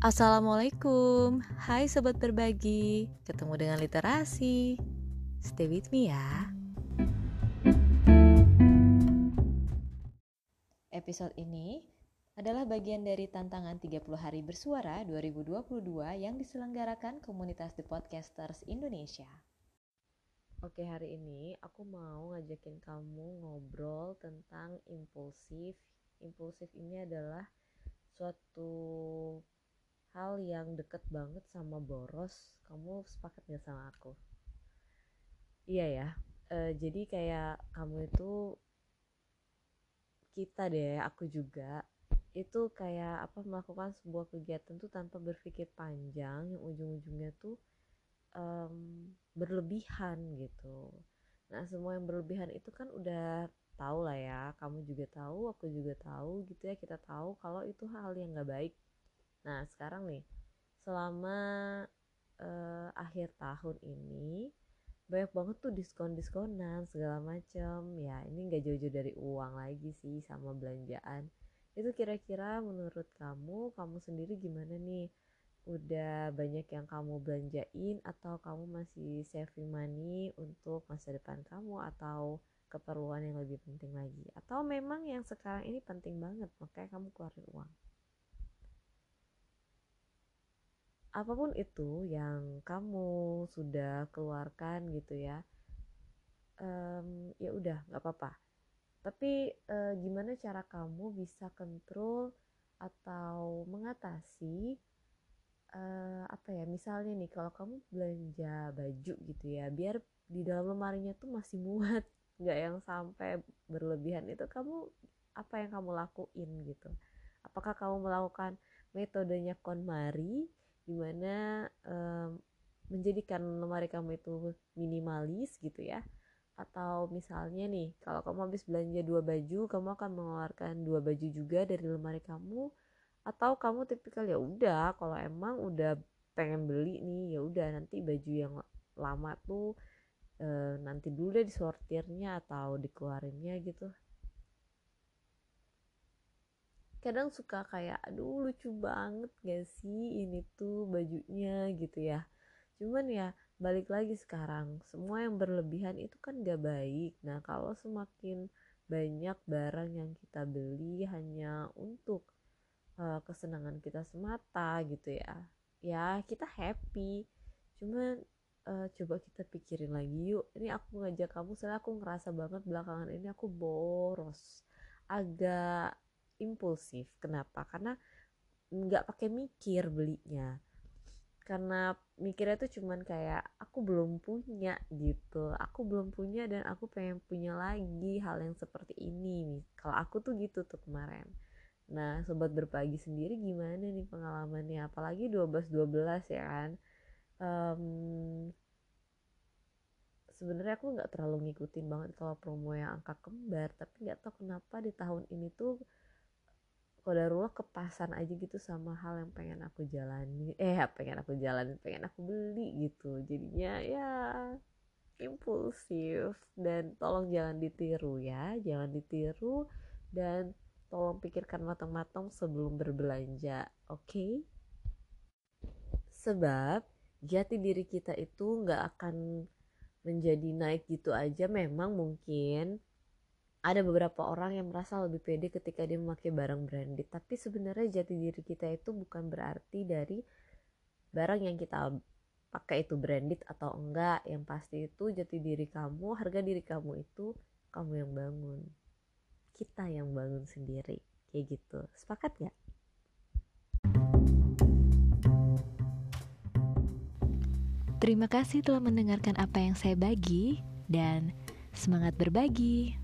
Assalamualaikum, hai sobat berbagi, ketemu dengan literasi. Stay with me ya. Episode ini adalah bagian dari tantangan 30 hari bersuara 2022 yang diselenggarakan komunitas The Podcasters Indonesia. Oke, hari ini aku mau ngajakin kamu ngobrol tentang impulsif. Impulsif ini adalah suatu hal yang deket banget sama boros. Kamu sepakat gak sama aku? Iya ya. E, jadi kayak kamu itu kita deh, aku juga itu kayak apa melakukan sebuah kegiatan tuh tanpa berpikir panjang yang ujung-ujungnya tuh um, berlebihan gitu nah semua yang berlebihan itu kan udah tahu lah ya kamu juga tahu aku juga tahu gitu ya kita tahu kalau itu hal yang nggak baik nah sekarang nih selama uh, akhir tahun ini banyak banget tuh diskon-diskonan segala macam ya ini nggak jauh-jauh dari uang lagi sih sama belanjaan. Itu kira-kira menurut kamu kamu sendiri gimana nih? Udah banyak yang kamu belanjain atau kamu masih saving money untuk masa depan kamu atau keperluan yang lebih penting lagi? Atau memang yang sekarang ini penting banget makanya kamu keluarin uang apa pun itu yang kamu sudah keluarkan gitu ya um, ya udah nggak apa-apa. Tapi uh, gimana cara kamu bisa kontrol atau mengatasi uh, apa ya misalnya nih kalau kamu belanja baju gitu ya biar di dalam lemarinya tuh masih muat nggak yang sampai berlebihan itu kamu apa yang kamu lakuin gitu? Apakah kamu melakukan metodenya KonMari di mana um, menjadikan lemari kamu itu minimalis gitu ya. Atau misalnya nih kalau kamu habis belanja dua baju kamu akan mengeluarkan dua baju juga dari lemari kamu. Atau kamu tipikal ya udah kalau emang udah pengen beli nih ya udah nanti baju yang lama tuh e, nanti dulu deh disortirnya atau dikeluarinnya gitu kadang suka kayak aduh lucu banget gak sih ini tuh bajunya gitu ya. Cuman ya balik lagi sekarang semua yang berlebihan itu kan gak baik. Nah kalau semakin banyak barang yang kita beli hanya untuk uh, kesenangan kita semata gitu ya ya kita happy. Cuman uh, coba kita pikirin lagi yuk ini aku ngajak kamu. Soalnya aku ngerasa banget belakangan ini aku boros agak impulsif. Kenapa? Karena nggak pakai mikir belinya. Karena mikirnya tuh cuman kayak aku belum punya gitu. Aku belum punya dan aku pengen punya lagi hal yang seperti ini kalau aku tuh gitu tuh kemarin. Nah, sobat berbagi sendiri gimana nih pengalamannya? Apalagi 12-12 ya kan? Um, sebenarnya aku nggak terlalu ngikutin banget kalau promo yang angka kembar, tapi nggak tahu kenapa di tahun ini tuh kodarullah kepasan aja gitu sama hal yang pengen aku jalani. Eh pengen aku jalani pengen aku beli gitu. Jadinya ya impulsif. Dan tolong jangan ditiru ya. Jangan ditiru dan tolong pikirkan matang-matang sebelum berbelanja oke? Okay? sebab jati diri kita itu nggak akan menjadi naik gitu aja. Memang mungkin ada beberapa orang yang merasa lebih pede ketika dia memakai barang branded. Tapi sebenarnya jati diri kita itu bukan berarti dari barang yang kita pakai itu branded atau enggak. Yang pasti itu jati diri kamu harga diri kamu itu kamu yang bangun. Kita yang bangun sendiri. Kayak gitu. Sepakat gak? Terima kasih telah mendengarkan apa yang saya bagi dan semangat berbagi.